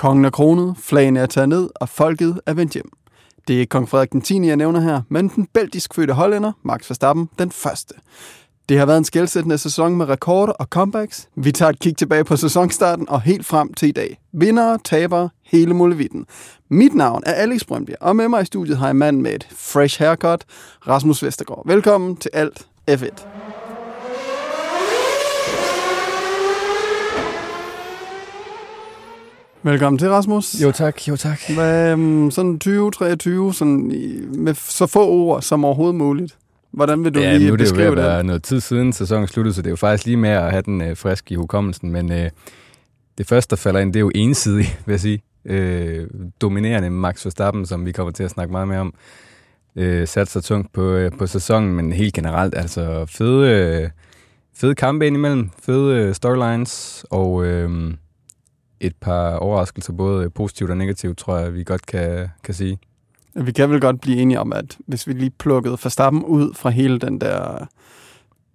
Kongen er kronet, flagene er taget ned, og folket er vendt hjem. Det er ikke kong Frederik den 10. jeg nævner her, men den belgisk fødte hollænder, Max Verstappen, den første. Det har været en skældsættende sæson med rekorder og comebacks. Vi tager et kig tilbage på sæsonstarten og helt frem til i dag. Vinder, taber, hele muligheden. Mit navn er Alex Brøndby, og med mig i studiet har jeg en mand med et fresh haircut, Rasmus Vestergaard. Velkommen til Alt F1. Velkommen til, Rasmus. Jo tak, jo tak. Hvad, um, sådan 2023, sådan med så få ord som overhovedet muligt. Hvordan vil du ja, lige nu er det jo beskrive at være det? noget tid siden sæsonen sluttede, så det er jo faktisk lige med at have den øh, frisk i hukommelsen. Men øh, det første, der falder ind, det er jo ensidigt, vil jeg sige. Øh, dominerende Max Verstappen, som vi kommer til at snakke meget mere om. Øh, sat sig tungt på, øh, på sæsonen, men helt generelt, altså fede, øh, fede kampe indimellem, fede øh, storylines, og øh, et par overraskelser, både positivt og negativt, tror jeg, vi godt kan, kan sige. Vi kan vel godt blive enige om, at hvis vi lige plukkede Verstappen ud fra hele den der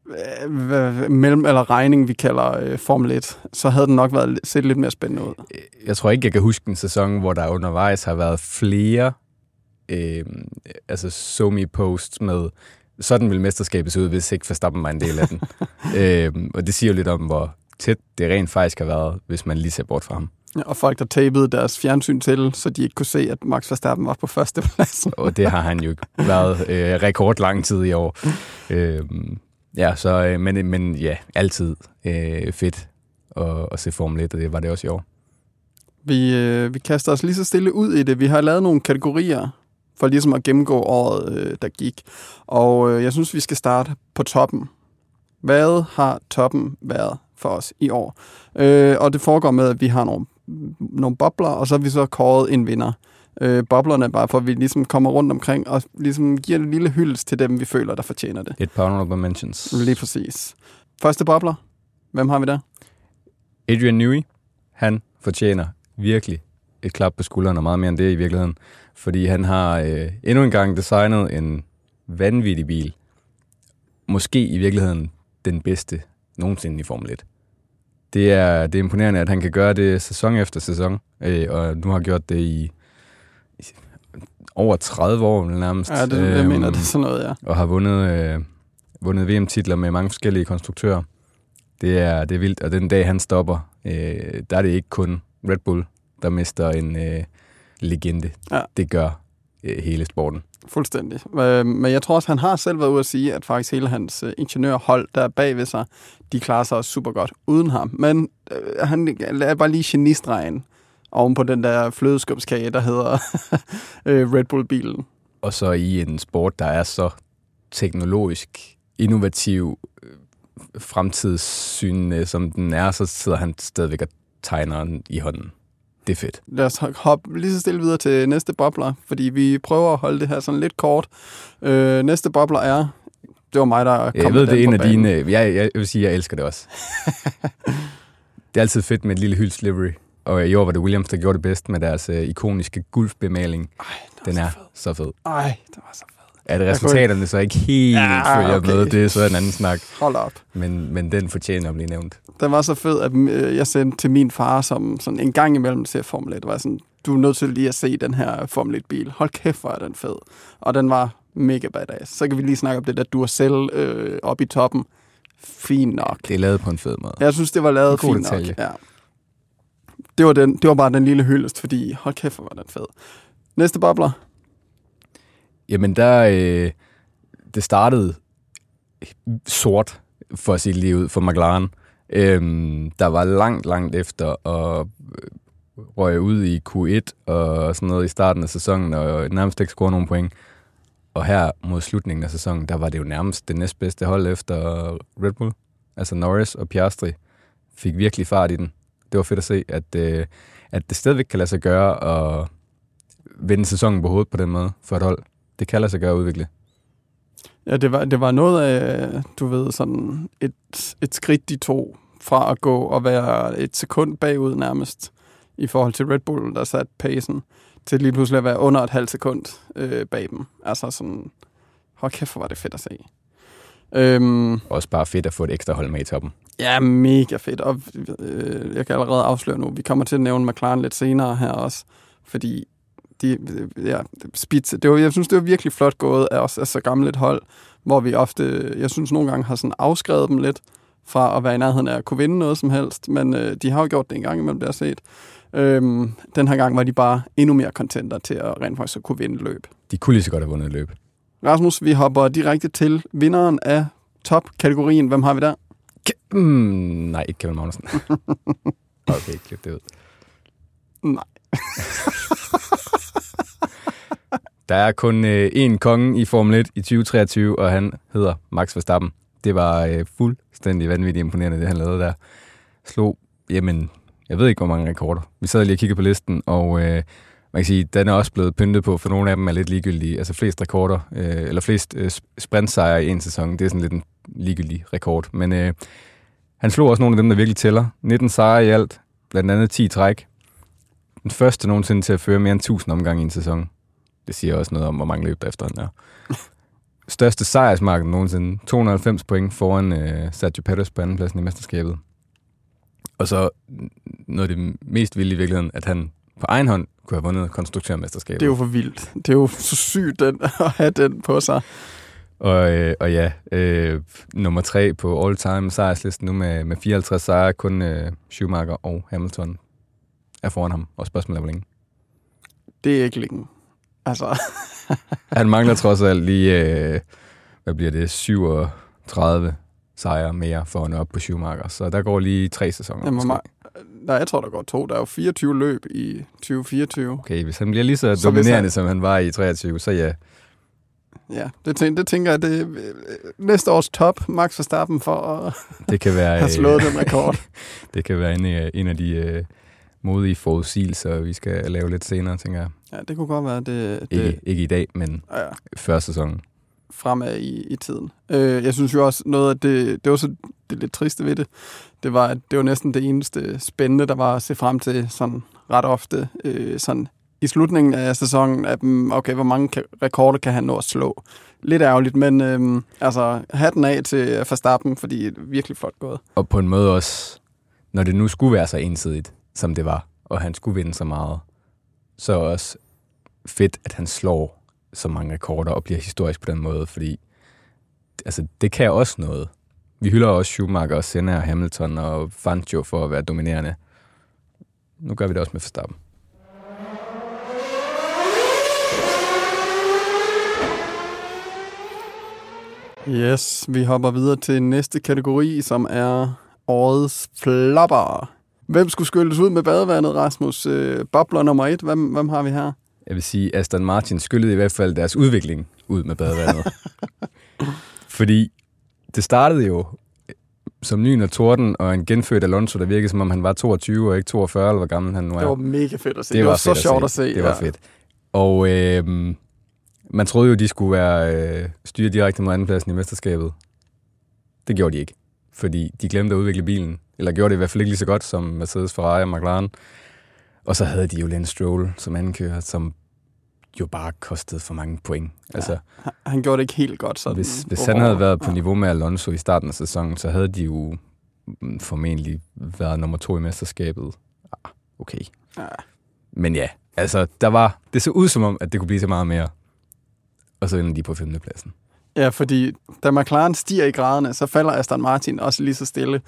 øh, mellem eller regning, vi kalder øh, Formel 1, så havde den nok været set lidt mere spændende ud. jeg tror ikke, jeg kan huske en sæson, hvor der undervejs har været flere øh, altså somi posts med, sådan vil mesterskabet se ud, hvis ikke Verstappen var en del af den. øh, og det siger jo lidt om, hvor tæt det rent faktisk har været, hvis man lige ser bort fra ham. Ja, Og folk, der tapede deres fjernsyn til, så de ikke kunne se, at Max Verstappen var på første plads. Og det har han jo været øh, rekord lang tid i år. Øh, ja, så, øh, men, men ja, altid øh, fedt at, at se Formel 1, og det var det også i år. Vi, øh, vi kaster os lige så stille ud i det. Vi har lavet nogle kategorier for ligesom at gennemgå året, øh, der gik. Og øh, jeg synes, vi skal starte på toppen. Hvad har toppen været for os i år? Øh, og det foregår med, at vi har nogle, nogle bobler, og så har vi så kåret en vinder. Øh, boblerne er bare for, at vi ligesom kommer rundt omkring og ligesom giver en lille hyldest til dem, vi føler, der fortjener det. Et par honorable mentions. Lige præcis. Første bobler. Hvem har vi der? Adrian Newey, han fortjener virkelig et klap på skulderen, og meget mere end det i virkeligheden. Fordi han har øh, endnu en gang designet en vanvittig bil. Måske i virkeligheden den bedste nogensinde i Formel 1. Det er, det er imponerende, at han kan gøre det sæson efter sæson, øh, og nu har gjort det i, i over 30 år nærmest. Ja, det, jeg Øhm, mener, det er sådan noget, ja. og har vundet, øh, vundet VM-titler med mange forskellige konstruktører. Det er, det er vildt, og den dag han stopper, øh, der er det ikke kun Red Bull, der mister en øh, legende. Ja. Det gør øh, hele sporten. Fuldstændig. Øh, Men jeg tror også, han har selv været ude at sige, at faktisk hele hans øh, ingeniørhold, der er bag ved sig, de klarer sig også super godt uden ham. Men øh, han lader bare lige genistregen oven på den der flødeskumskage, der hedder Red Bull-bilen. Og så i en sport, der er så teknologisk, innovativ, fremtidssyn, som den er, så sidder han stadigvæk og tegner i hånden. Det er fedt. Lad os hoppe lige så stille videre til næste bobler, fordi vi prøver at holde det her sådan lidt kort. Øh, næste bobler er... Det var mig, der kom Jeg ved, det er en af banen. dine... Jeg, jeg vil sige, jeg elsker det også. det er altid fedt med et lille hylds livery. Og i år var det Williams, der gjorde det bedst med deres øh, ikoniske gulfbemaling. Ej, Den så er fed. så fed. Ej, det var så fedt. At resultaterne så ikke helt Ja, følger okay. med, det er så en anden snak. Hold op. Men, men den fortjener at blive nævnt. Den var så fed, at øh, jeg sendte til min far, som sådan en gang imellem ser Formel 1, var sådan, du er nødt til lige at se den her Formel 1-bil. Hold kæft, hvor er den fed. Og den var mega badass. Så kan vi lige snakke om det der Duracell øh, oppe i toppen. Fint nok. Det er lavet på en fed måde. Jeg synes, det var lavet fint nok. detalje. Ja. Det var, den, det var bare den lille hyldest, fordi hold kæft, hvor var den fed. Næste bobler. Jamen, der... Øh, det startede sort, for at sige lige ud, for McLaren. Øhm, der var langt, langt efter og øh, røg ud i Q1 og sådan noget i starten af sæsonen, og nærmest ikke score nogen point. Og her mod slutningen af sæsonen, der var det jo nærmest det næstbedste hold efter Red Bull. Altså Norris og Piastri fik virkelig fart i den. Det var fedt at se, at, øh, at det stadigvæk kan lade sig gøre at vende sæsonen på hovedet på den måde for et hold. Det kan lade sig gøre at udvikle. Ja, det var, det var noget af, du ved, sådan et, et skridt, de tog fra at gå og være et sekund bagud nærmest i forhold til Red Bull, der satte pacen, til lige pludselig at være under et halvt sekund øh, bag dem. Altså sådan, hold kæft, hvor var det fedt at se. Øhm, Også bare fedt at få et ekstra hold med i toppen. Ja, mega fedt. Og øh, jeg kan allerede afsløre nu, vi kommer til at nævne McLaren lidt senere her også, fordi de, ja, Spitz, det var, jeg synes, det var virkelig flot gået af os af så gammelt et hold, hvor vi ofte, jeg synes nogle gange har sådan afskrevet dem lidt fra at være i nærheden af at kunne vinde noget som helst, men øh, de har jo gjort det en gang imellem, det har set. Øhm, den her gang var de bare endnu mere contenter til at rent faktisk at kunne vinde løb. De kunne lige så godt have vundet et løb. Rasmus, vi hopper direkte til vinderen af top-kategorien. Hvem har vi der? Mm, nej, ikke Kevin Magnussen. okay, klip det ud. Nej. Der er kun øh, én konge i Formel 1 i 2023, og han hedder Max Verstappen. Det var øh, fuldstændig vanvittigt imponerende, det han lavede der. Slog, jamen, jeg ved ikke, hvor mange rekorder. Vi sad lige og kiggede på listen, og øh, man kan sige, den er også blevet pyntet på, for nogle af dem er lidt ligegyldige. Altså flest rekorder, øh, eller flest øh, sprintsejre i en sæson, det er sådan lidt en ligegyldig rekord. Men øh, han slog også nogle af dem, der virkelig tæller. 19 sejre i alt, blandt andet 10 træk. Den første nogensinde til at føre mere end 1000 omgange i en sæson. Det siger også noget om, hvor mange løb der efterhånden er. Største sejrsmarken nogensinde. 290 point foran øh, Sergio Perez på andenpladsen i mesterskabet. Og så noget af det mest vilde i virkeligheden, at han på egen hånd kunne have vundet konstruktørmesterskabet. Det er jo for vildt. Det er jo så sygt den, at have den på sig. Og, øh, og ja, øh, nummer tre på all-time sejrslisten nu med, med 54 sejre. Kun øh, Schumacher og Hamilton er foran ham. Og spørgsmålet er, hvor længe. Det er ikke længe. Altså, Han mangler trods alt lige, øh, hvad bliver det, 37 sejre mere for at nå op på Schumacher. Så der går lige tre sæsoner. jamen, mig, nej, jeg tror, der går to. Der er jo 24 løb i 2024. Okay, hvis han bliver lige så Så dominerende, han- som han var i 23, så ja. Ja, det, tænker, det tænker jeg, det er øh, næste års top, Max Verstappen, for at Det kan være, have slået øh, den rekord. det kan være en, af- en af de modige forudsigelser, vi skal lave lidt senere, tænker jeg. Ja, det kunne godt være, det, Ikke, det ikke i dag, men ja, før sæsonen. fremad i, i tiden. Øh, jeg synes jo også, noget af det, det var så det lidt triste ved det, det var, at det var næsten det eneste spændende, der var at se frem til sådan ret ofte, øh, sådan i slutningen af sæsonen, at mm, okay, hvor mange rekorder kan han nå at slå? Lidt ærgerligt, men øh, altså hatten af til Verstappen, fordi det er virkelig flot gået. Og på en måde også, når det nu skulle være så ensidigt, som det var, og han skulle vinde så meget, så også fedt, at han slår så mange rekorder og bliver historisk på den måde, fordi altså, det kan også noget. Vi hylder også Schumacher, og Senna og Hamilton og Fangio for at være dominerende. Nu gør vi det også med Verstappen. Yes, vi hopper videre til næste kategori, som er årets flopper. Hvem skulle skyldes ud med badevandet, Rasmus? Øh, bobler nummer et, hvem, hvem har vi her? Jeg vil sige, Aston Martin skyllede i hvert fald deres udvikling ud med badevandet. Fordi det startede jo som ny og torden, og en genfødt Alonso, der virkede som om han var 22 og ikke 42, eller hvor gammel han nu er. Det var mega fedt at se. det Det, var, var så sjovt at se. Det var fedt. Og øh, man troede jo, de skulle være øh, styre direkte mod andenpladsen i mesterskabet. Det gjorde de ikke, fordi de glemte at udvikle bilen. Eller gjorde det i hvert fald ikke lige så godt som Mercedes, Ferrari og McLaren. Og så havde de jo Lance Stroll som andenkører, som jo bare kostede for mange point. Ja. Altså, Han- Han gjorde det ikke helt godt sådan. hvis, hvis han overall. havde været på niveau med Alonso i starten af sæsonen, så havde de jo mm, formentlig været nummer to i mesterskabet. Ah, okay. Ja. Men ja, altså, der var, det så ud som om, at det kunne blive så meget mere. Og så ender de på femtepladsen. Ja, fordi da McLaren stiger i graderne, så falder Aston Martin også lige så stille.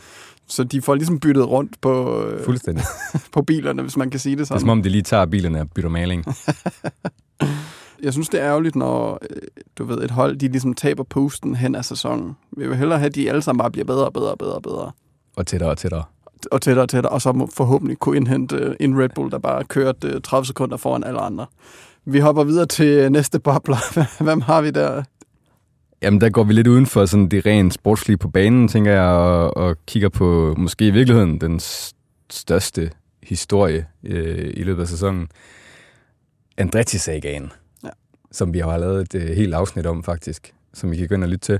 Så de får ligesom byttet rundt på, øh, Fuldstændig. på bilerne, hvis man kan sige det Det er sådan. som om, de lige tager bilerne og bytter maling. Jeg synes, det er ærgerligt, når øh, du ved, et hold de ligesom taber posten hen af sæsonen. Vi vil hellere have, at de alle sammen bare bliver bedre og bedre og bedre og bedre. Og tættere og tættere. Og tættere og tættere, og så forhåbentlig kunne indhente øh, en Red Bull, der bare kørt øh, 30 sekunder foran alle andre. Vi hopper videre til næste bobler. Hvem har vi der? Jamen, der går vi lidt uden for sådan det rent sportslige på banen, tænker jeg, og, og kigger på måske i virkeligheden den største historie øh, i løbet af sæsonen. Andretti-sagaen, Ja. som vi har lavet et øh, helt afsnit om faktisk, som I kan gå ind og lytte til.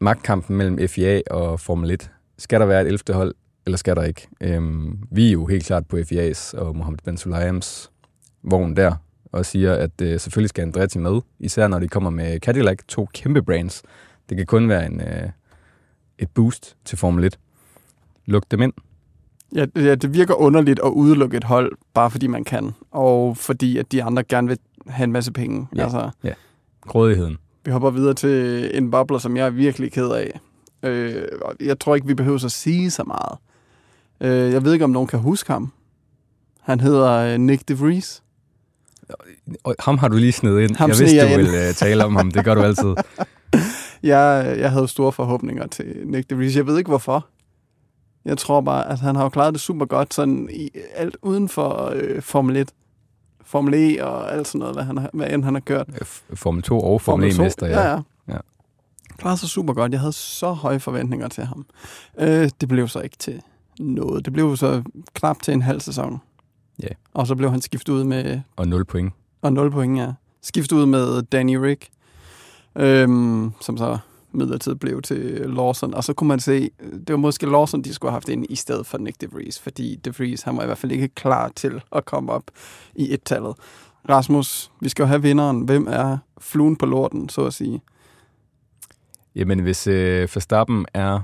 Magtkampen mellem FIA og Formel 1. Skal der være et 11. hold, eller skal der ikke? Øhm, vi er jo helt klart på FIA's og Mohammed Ben Sulayms vogn der, og siger, at øh, selvfølgelig skal Andretti med, især når de kommer med Cadillac, to kæmpe brands, Det kan kun være en, øh, et boost til Formel 1. Luk dem ind. Ja, det, ja, det virker underligt at udelukke et hold, bare fordi man kan, og fordi at de andre gerne vil have en masse penge. Ja. Altså, Grådigheden. vi hopper videre til en bobler, som jeg er virkelig ked af. Øh, jeg tror ikke, vi behøver at sige så meget. Øh, jeg ved ikke, om nogen kan huske ham. Han hedder øh, Nick DeVries. Og ham har du lige snedet ind. Ham jeg vidste, jeg du ind. ville uh, tale om ham. Det gør du altid. Jeg, jeg havde store forhåbninger til Nick DeVries. Jeg ved ikke, hvorfor. Jeg tror bare, at han har jo klaret det super godt, sådan i alt uden for øh, Formel 1. Formel E og alt sådan noget, hvad, han har, hvad end han har kørt. F- Formel 2 og Formel 1-mester, ja. ja. ja. Ja. Klarede sig super godt. Jeg havde så høje forventninger til ham. Øh, det blev så ikke til noget. Det blev så knap til en halv sæson. Ja. Og så blev han skiftet ud med, Og 0 point. og 0 point, ja. Skiftet ud med Danny Rick, øhm, som så midlertidigt blev til Lawson. Og så kunne man se, det var måske Lawson, de skulle have haft ind i stedet for Nick DeVries, fordi DeVries, han var i hvert fald ikke klar til at komme op i et-tallet. Rasmus, vi skal jo have vinderen. Hvem er fluen på lorten, så at sige? Jamen, hvis øh, Verstappen er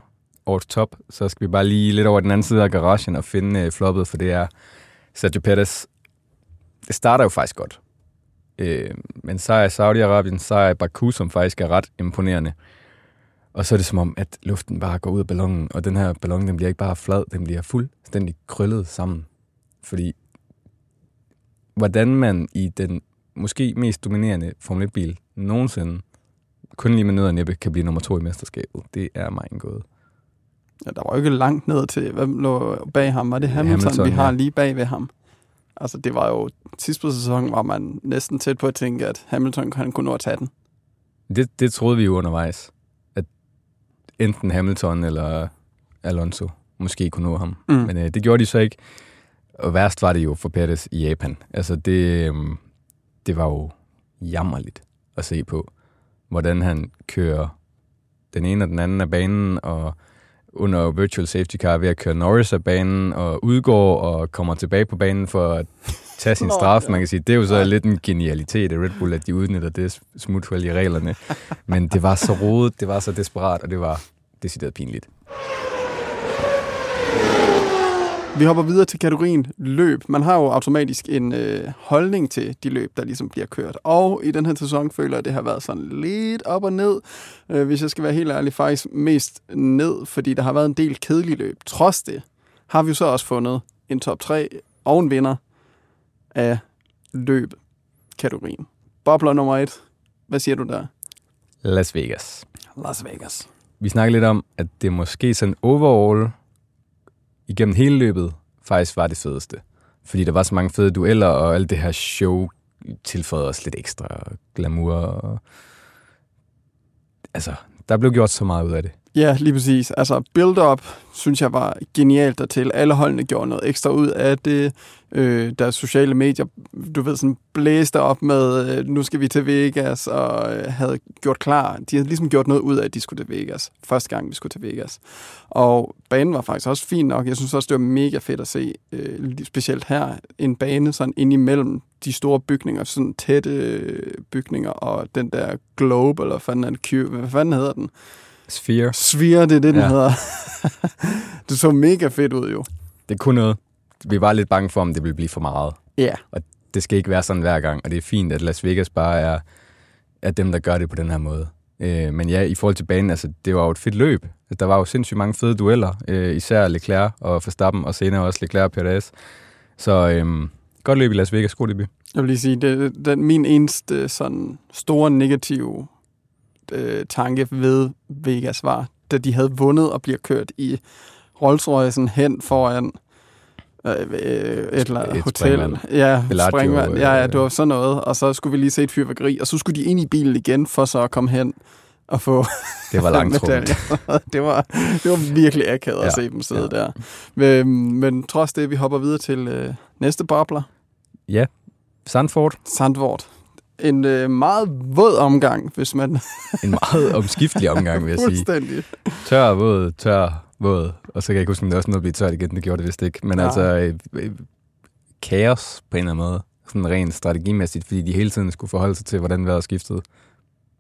årets top, så skal vi bare lige lidt over den anden side af garagen og finde øh, floppet, for det er Sergio Perez, Det starter jo faktisk godt. Øh, men så er Saudi-Arabien, så er Baku, som faktisk er ret imponerende. Og så er det som om, at luften bare går ud af ballonen, og den her ballon, den bliver ikke bare flad, den bliver fuldstændig krøllet sammen. Fordi hvordan man i den måske mest dominerende Formel 1-bil nogensinde kun lige med nød og næppe kan blive nummer to i mesterskabet. Det er mig en gåde. Ja, der var jo ikke langt ned til, hvem lå bag ham? Var det Hamilton, Hamilton, vi har ja. lige bag ved ham? Altså, det var jo sidst på sæsonen, var man næsten tæt på at tænke, at Hamilton han kunne nå at tage den. Det, det troede vi jo undervejs, at enten Hamilton eller Alonso måske kunne nå ham. Mm. Men øh, det gjorde de så ikke. Og værst var det jo for Pettis i Japan. Altså det, øhm, det var jo jammerligt at se på, hvordan han kører den ene og den anden af banen, og under virtual safety car ved at køre Norris af banen, og udgår og kommer tilbage på banen for at tage sin straf. Man kan sige, det er jo så lidt en genialitet af Red Bull, at de udnytter det smuthul i reglerne. Men det var så rodet, det var så desperat, og det var decideret pinligt. Vi hopper videre til kategorien løb. Man har jo automatisk en øh, holdning til de løb, der ligesom bliver kørt. Og i den her sæson føler jeg, at det har været sådan lidt op og ned. Øh, hvis jeg skal være helt ærlig, faktisk mest ned, fordi der har været en del kedelige løb. Trods det har vi jo så også fundet en top 3 og en vinder af løb-kategorien. Bobler nummer et. Hvad siger du der? Las Vegas. Las Vegas. Vi snakker lidt om, at det måske sådan overall igennem hele løbet faktisk var det fedeste. Fordi der var så mange fede dueller, og alt det her show tilføjede os lidt ekstra glamour. Og... Altså, der blev gjort så meget ud af det. Ja, lige præcis. Altså, build-up synes jeg var genialt dertil. Alle holdene gjorde noget ekstra ud af det. Øh, deres sociale medier, du ved, sådan blæste op med, øh, nu skal vi til Vegas, og øh, havde gjort klar. De havde ligesom gjort noget ud af, at de skulle til Vegas. Første gang, vi skulle til Vegas. Og banen var faktisk også fin nok. Jeg synes også, det var mega fedt at se, øh, specielt her, en bane sådan ind imellem de store bygninger, sådan tætte øh, bygninger, og den der globe, eller hvad fanden, er det, hvad fanden hedder den? Sphere, Sphere, det er det, den Ja. hedder. det så mega fedt ud, jo. det kunne noget. Vi var lidt bange for, om det ville blive for meget. Ja. Det skal ikke være sådan hver gang, og det er fint, at Las Vegas bare er, er dem, der gør det på den her måde. Øh, men ja, i forhold til banen, altså, det var jo et fedt løb. Der var jo sindssygt mange fede dueller, øh, især Leclerc og Verstappen, og senere også Leclerc og Perez. Så øh, godt løb i Las Vegas, god debut. Jeg vil lige sige, det, det, min eneste sådan store negative øh, tanke ved Vegas var, da de havde vundet og bliver kørt i Rolls-Royce'en hen foran øh, øh, et eller andet Et hotel. springvand. Ja, Bellagio, springvand. Ja, ja, øh, det var sådan noget. Og så skulle vi lige se et fyrværkeri, og så skulle de ind i bilen igen, for så at komme hen og få Det var langt det, var, det var virkelig akavet ja, at se dem sidde ja. der. Men, men trods det, vi hopper videre til øh, næste bobler. Ja, Sandford. Sandvort. En øh, meget våd omgang, hvis man... En meget omskiftelig omgang, vil jeg sige. Fuldstændig. Tør, våd, tør, våd. Og så kan jeg ikke huske, om det også nåede at blive tørt igen. Det gjorde det vist ikke. Men Nej. altså, øh, øh, kaos på en eller anden måde. Sådan rent strategimæssigt, fordi de hele tiden skulle forholde sig til, hvordan vejret skiftede.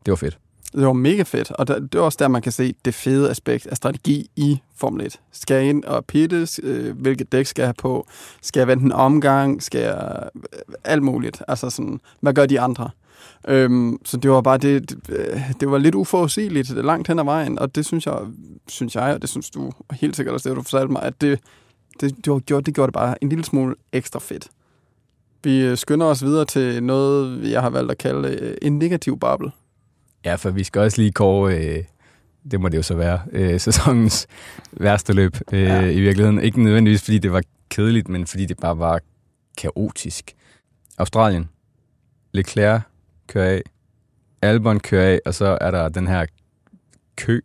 Det var fedt. Det var mega fedt, og der, det er også der, man kan se det fede aspekt af strategi i Formel 1. Skal jeg ind og pitte? Øh, hvilket dæk skal jeg have på? Skal jeg vente en omgang? Skal jeg... Øh, alt muligt. Altså sådan, hvad gør de andre? Øhm, så det var bare det, det, øh, det var lidt uforudsigeligt langt hen ad vejen, og det synes jeg, synes jeg, og det synes du helt sikkert også, det du fortalte mig, at det, det, det, var, gjort, det gjorde det bare en lille smule ekstra fedt. Vi øh, skynder os videre til noget, jeg har valgt at kalde en negativ bubble. Ja, for vi skal også lige kåre, øh, det må det jo så være, øh, sæsonens værste løb øh, ja. i virkeligheden. Ikke nødvendigvis, fordi det var kedeligt, men fordi det bare var kaotisk. Australien. Leclerc kører af. Albon kører af, og så er der den her kø,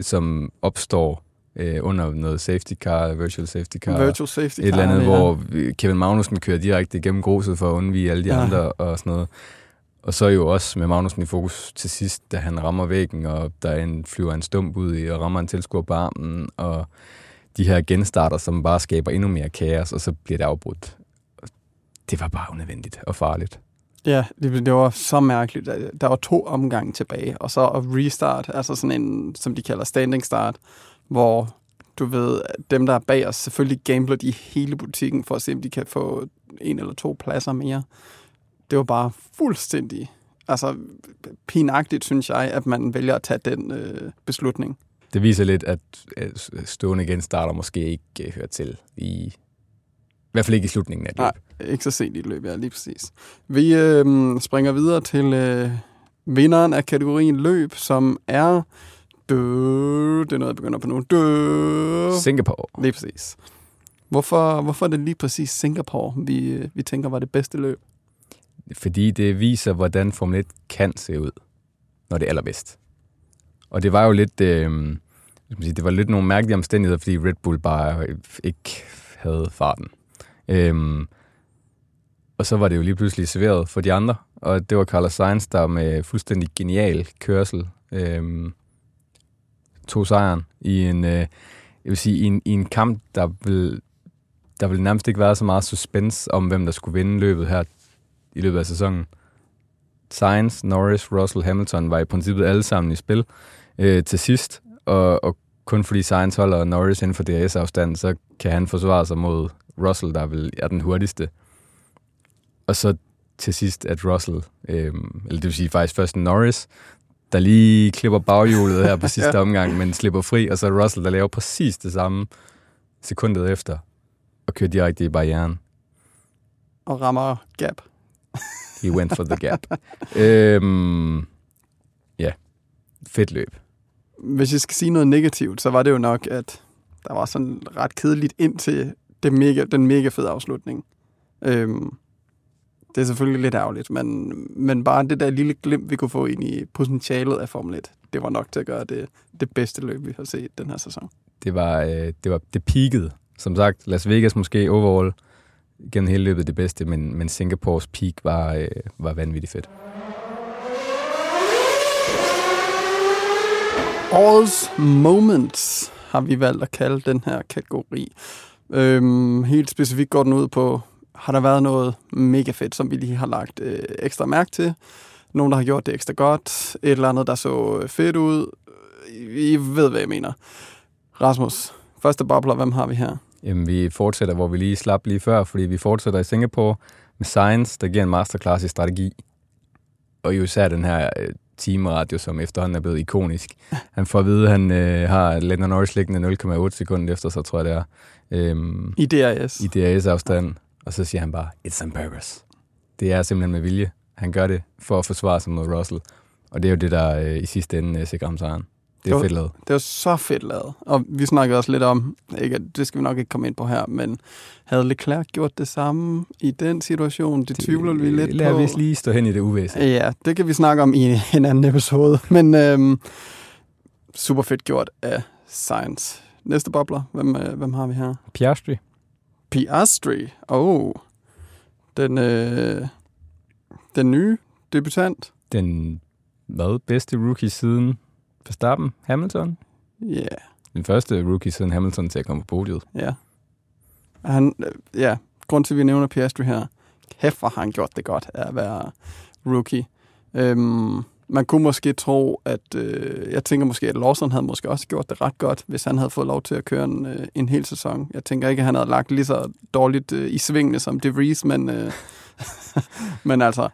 som opstår øh, under noget safety car, virtual safety car. Virtual safety car. Et eller andet, ja. hvor Kevin Magnussen kører direkte gennem gruset for at undvige alle de ja. andre og sådan noget. Og så jo også med Magnussen i fokus til sidst, da han rammer væggen, og der er en, flyver en stump ud i, og rammer en tilskuer på armen, og de her genstarter, som bare skaber endnu mere kaos, og så bliver det afbrudt. Det var bare unødvendigt og farligt. Ja, det, det var så mærkeligt. Der var to omgange tilbage, og så at restart, altså sådan en, som de kalder standing start, hvor du ved, dem der er bag os selvfølgelig gambler de hele butikken for at se, om de kan få en eller to pladser mere. Det var bare fuldstændig, altså pinagtigt, synes jeg, at man vælger at tage den øh, beslutning. Det viser lidt, at stående genstarter måske ikke øh, hører til i i hvert fald ikke i slutningen af det. Nej, ikke så sent i løbet, ja, lige præcis. Vi øh, springer videre til øh, vinderen af kategorien løb, som er... Dø, det er noget, jeg begynder på nu. Dø. Singapore. Lige præcis. Hvorfor, hvorfor er det lige præcis Singapore, vi, øh, vi tænker var det bedste løb? Fordi det viser, hvordan Formel 1 kan se ud, når det er allerbedst. Og det var jo lidt... Øh, det var lidt nogle mærkelige omstændigheder, fordi Red Bull bare ikke havde farten. Øhm, og så var det jo lige pludselig serveret for de andre, og det var Carlos Sainz, der med fuldstændig genial kørsel øhm, tog sejren i en, øh, jeg vil sige, i en, i en kamp, der vil, der ville nærmest ikke være så meget suspense om, hvem der skulle vinde løbet her i løbet af sæsonen. Sainz, Norris, Russell, Hamilton var i princippet alle sammen i spil øh, til sidst, og, og kun fordi Sainz holder Norris inden for DRS-afstanden, så kan han forsvare sig mod Russell, der vel er den hurtigste. Og så til sidst, at Russell, øh, eller det vil sige faktisk først Norris, der lige klipper baghjulet her på sidste ja. omgang, men slipper fri, og så Russell, der laver præcis det samme sekundet efter, og kører direkte i barrieren. Og rammer gap. He went for the gap. øhm, ja, fedt løb. Hvis jeg skal sige noget negativt, så var det jo nok, at der var sådan ret kedeligt indtil det mega, den mega fede afslutning. Øhm, det er selvfølgelig lidt ærgerligt, men, men bare det der lille glimt, vi kunne få ind i potentialet af Formel 1, det var nok til at gøre det, det bedste løb, vi har set den her sæson. Det var, øh, det var det peakede. Som sagt, Las Vegas måske overall gennem hele løbet det bedste, men, men Singapores peak var, øh, var vanvittigt fedt. Årets Moments har vi valgt at kalde den her kategori. Øhm, helt specifikt går den ud på, har der været noget mega fedt, som vi lige har lagt øh, ekstra mærke til? Nogen, der har gjort det ekstra godt? Et eller andet, der så øh, fedt ud? I ved, hvad jeg mener. Rasmus, første bobler, hvem har vi her? Jamen, vi fortsætter, hvor vi lige slap lige før, fordi vi fortsætter i Singapore med Science, der giver en masterclass i strategi. Og jo især den her øh, timeradio, som efterhånden er blevet ikonisk. Han får at vide, at han øh, har Lennon Norris liggende 0,8 sekunder efter, så tror jeg det er. Øhm, I DRS. I DRS-afstand. Og så siger han bare, it's on purpose. Det er simpelthen med vilje. Han gør det for at forsvare sig mod Russell. Og det er jo det, der øh, i sidste ende øh, sikrer ham sejren. Det er det var, fedt lavet. Det var så fedt lavet. Og vi snakkede også lidt om, ikke, det skal vi nok ikke komme ind på her, men havde Leclerc gjort det samme i den situation? Det, det tvivler vi lidt lad på. Lad os lige stå hen i det uvæsen. Ja, det kan vi snakke om i en anden episode. Men øhm, super fedt gjort af Science. Næste bobler, hvem, øh, hvem har vi her? Piastri. Piastri, oh. Den, øh, den nye debutant. Den hvad, bedste rookie siden Verstappen, Hamilton? Ja. Yeah. Den første rookie siden Hamilton til at komme på podiet. Ja. Han, øh, ja, grund til, at vi nævner Piastri her, kæft, hvor har han gjort det godt af at være rookie. Øhm, Man kunne måske tro, at øh, jeg tænker måske, at Lawson havde måske også gjort det ret godt, hvis han havde fået lov til at køre en, øh, en hel sæson. Jeg tænker ikke, at han havde lagt lige så dårligt øh, i svingene som De Vries, men, øh, men altså,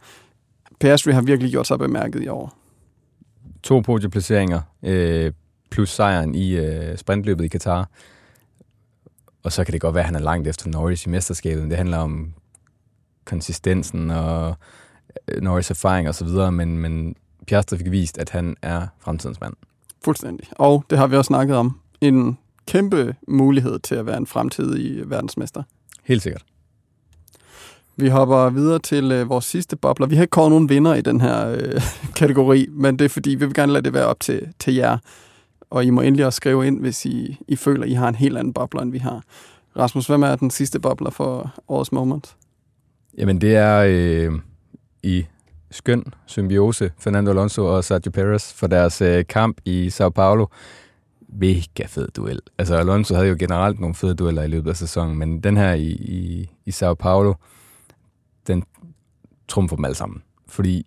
Piastri har virkelig gjort sig bemærket i år. To podieplaceringer, øh, plus sejren i øh, sprintløbet i Katar. Og så kan det godt være, at han er langt efter Norris i mesterskabet. Det handler om konsistensen og øh, Norris erfaring og så videre, men, men Piastri fik vist, at han er fremtidens mand. Fuldstændig. Og det har vi også snakket om. En kæmpe mulighed til at være en fremtidig verdensmester. Helt sikkert. Vi hopper videre til øh, vores sidste bobler. Vi har ikke kåret nogen vinder i den her øh, kategori, men det er fordi, vi vil gerne lade det være op til, til jer. Og I må endelig også skrive ind, hvis I, I føler, I har en helt anden bobler, end vi har. Rasmus, hvem er den sidste bobler for årets moment? Jamen, det er øh, i skøn symbiose, Fernando Alonso og Sergio Perez, for deres øh, kamp i Sao Paulo. Mega fed duel. Altså, Alonso havde jo generelt nogle fede dueller i løbet af sæsonen, men den her i, i, i Sao Paulo, den trumfer dem alle sammen. Fordi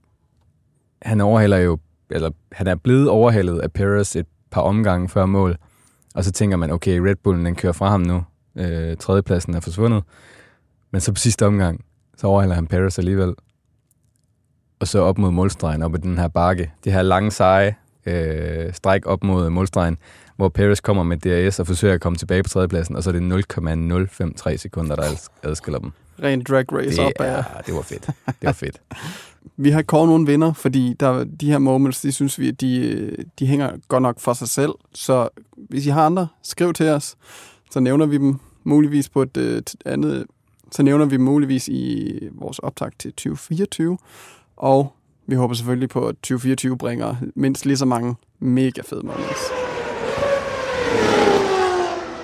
han overhaler jo, eller han er blevet overhalet af Perez et par omgange før mål, og så tænker man, okay, Red Bullen den kører fra ham nu, øh, tredjepladsen er forsvundet, men så på sidste omgang, så overhaler han Paris alligevel. Og så op mod målstregen, op i den her bakke. Det her lange, seje øh, stræk op mod målstregen, hvor Paris kommer med DRS og forsøger at komme tilbage på tredjepladsen, og så er det 0,053 sekunder, der adskiller dem. Ren drag race det, op af. Ja, det var fedt. Det var fedt. vi har kåret nogen vinder, fordi der, de her moments, de synes vi, de, de hænger godt nok for sig selv. Så hvis I har andre, skriv til os. Så nævner vi dem muligvis på et, et andet så nævner vi muligvis i vores optag til 2024. Og vi håber selvfølgelig på, at 2024 bringer mindst lige så mange mega fede moments.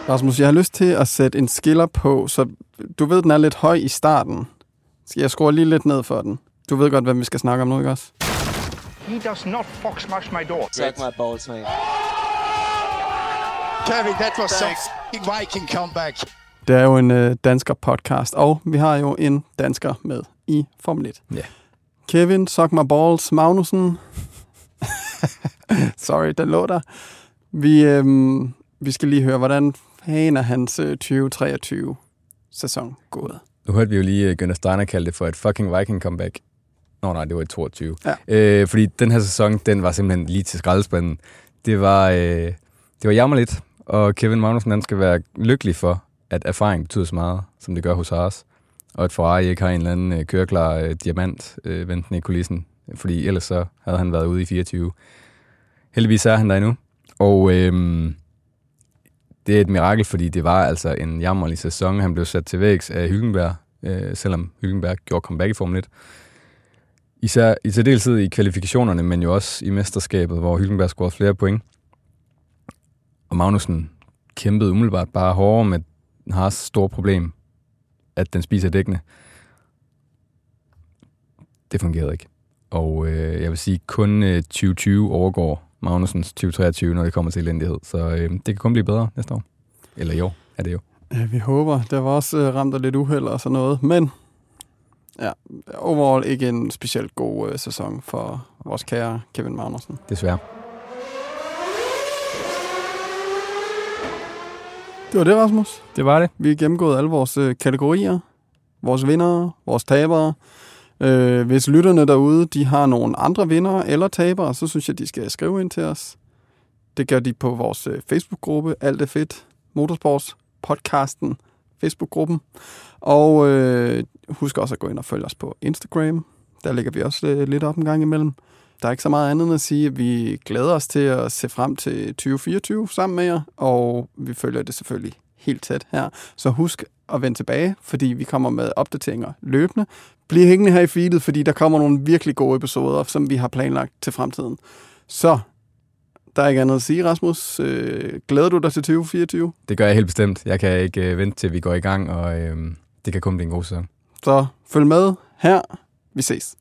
Rasmus, jeg har lyst til at sætte en skiller på, så du ved, den er lidt høj i starten. Skal jeg skrue lige lidt ned for den? Du ved godt, hvad vi skal snakke om nu, ikke også? He does not fox smash my door. Suck my balls, mate. Kevin, that was some Viking comeback. Det er jo en øh, dansker podcast, og vi har jo en dansker med i Formel 1. Ja. Kevin Suck My Balls Magnussen. Sorry, den lå der. Vi, øh, vi skal lige høre, hvordan fanden er hans øh, 2023-sæson gået. Nu hørte vi jo lige uh, Gunnar Steiner kalde det for et fucking Viking comeback. Nå nej, det var i 22. Ja. Øh, fordi den her sæson, den var simpelthen lige til skraldespanden. Det var, øh, det var jammerligt, og Kevin Magnussen han skal være lykkelig for, at erfaring betyder så meget, som det gør hos Haas. Og at Ferrari ikke har en eller anden øh, køreklar øh, diamant øh, ventende i kulissen. Fordi ellers så havde han været ude i 24. Heldigvis er han der endnu. Og øh, det er et mirakel, fordi det var altså en jammerlig sæson. Han blev sat til vægs af Hylkenberg, øh, selvom Hylkenberg gjorde comeback i Formel 1. Især i særdeleshed i kvalifikationerne, men jo også i mesterskabet, hvor Hylkenberg scorede flere point. Og Magnussen kæmpede umiddelbart bare hårdere med Haas store problem, at den spiser dækkene. Det fungerede ikke. Og øh, jeg vil sige, kun øh, 2020 overgår Magnusens 2023, når det kommer til elendighed. Så øh, det kan kun blive bedre næste år. Eller i år er det jo. Ja, vi håber. Der var også øh, ramt af lidt uheld og sådan noget. Men ja, overall ikke en specielt god øh, sæson for vores kære Kevin Magnussen. Desværre. Det var det, Rasmus. Det var det. Vi har gennemgået alle vores øh, kategorier. Vores vindere, vores tabere. Øh, hvis lytterne derude, de har nogle andre vinder eller tabere, så synes jeg, de skal skrive ind til os. Det gør de på vores øh, Facebook-gruppe, Alt er fedt, Motorsports podcasten, Facebook-gruppen. Og øh, husk også at gå ind og følge os på Instagram. Der lægger vi også øh, lidt op en gang imellem. Der er ikke så meget andet end at sige, at vi glæder os til at se frem til 2024 sammen med jer, og vi følger det selvfølgelig helt tæt her. Så husk at vende tilbage, fordi vi kommer med opdateringer løbende. Bliv hængende her i feedet, fordi der kommer nogle virkelig gode episoder, som vi har planlagt til fremtiden. Så der er ikke andet at sige, Rasmus. Øh, glæder du dig til 2024? Det gør jeg helt bestemt. Jeg kan ikke øh, vente til, vi går i gang, og øh, det kan kun blive en god sæson. Så følg med her. Vi ses.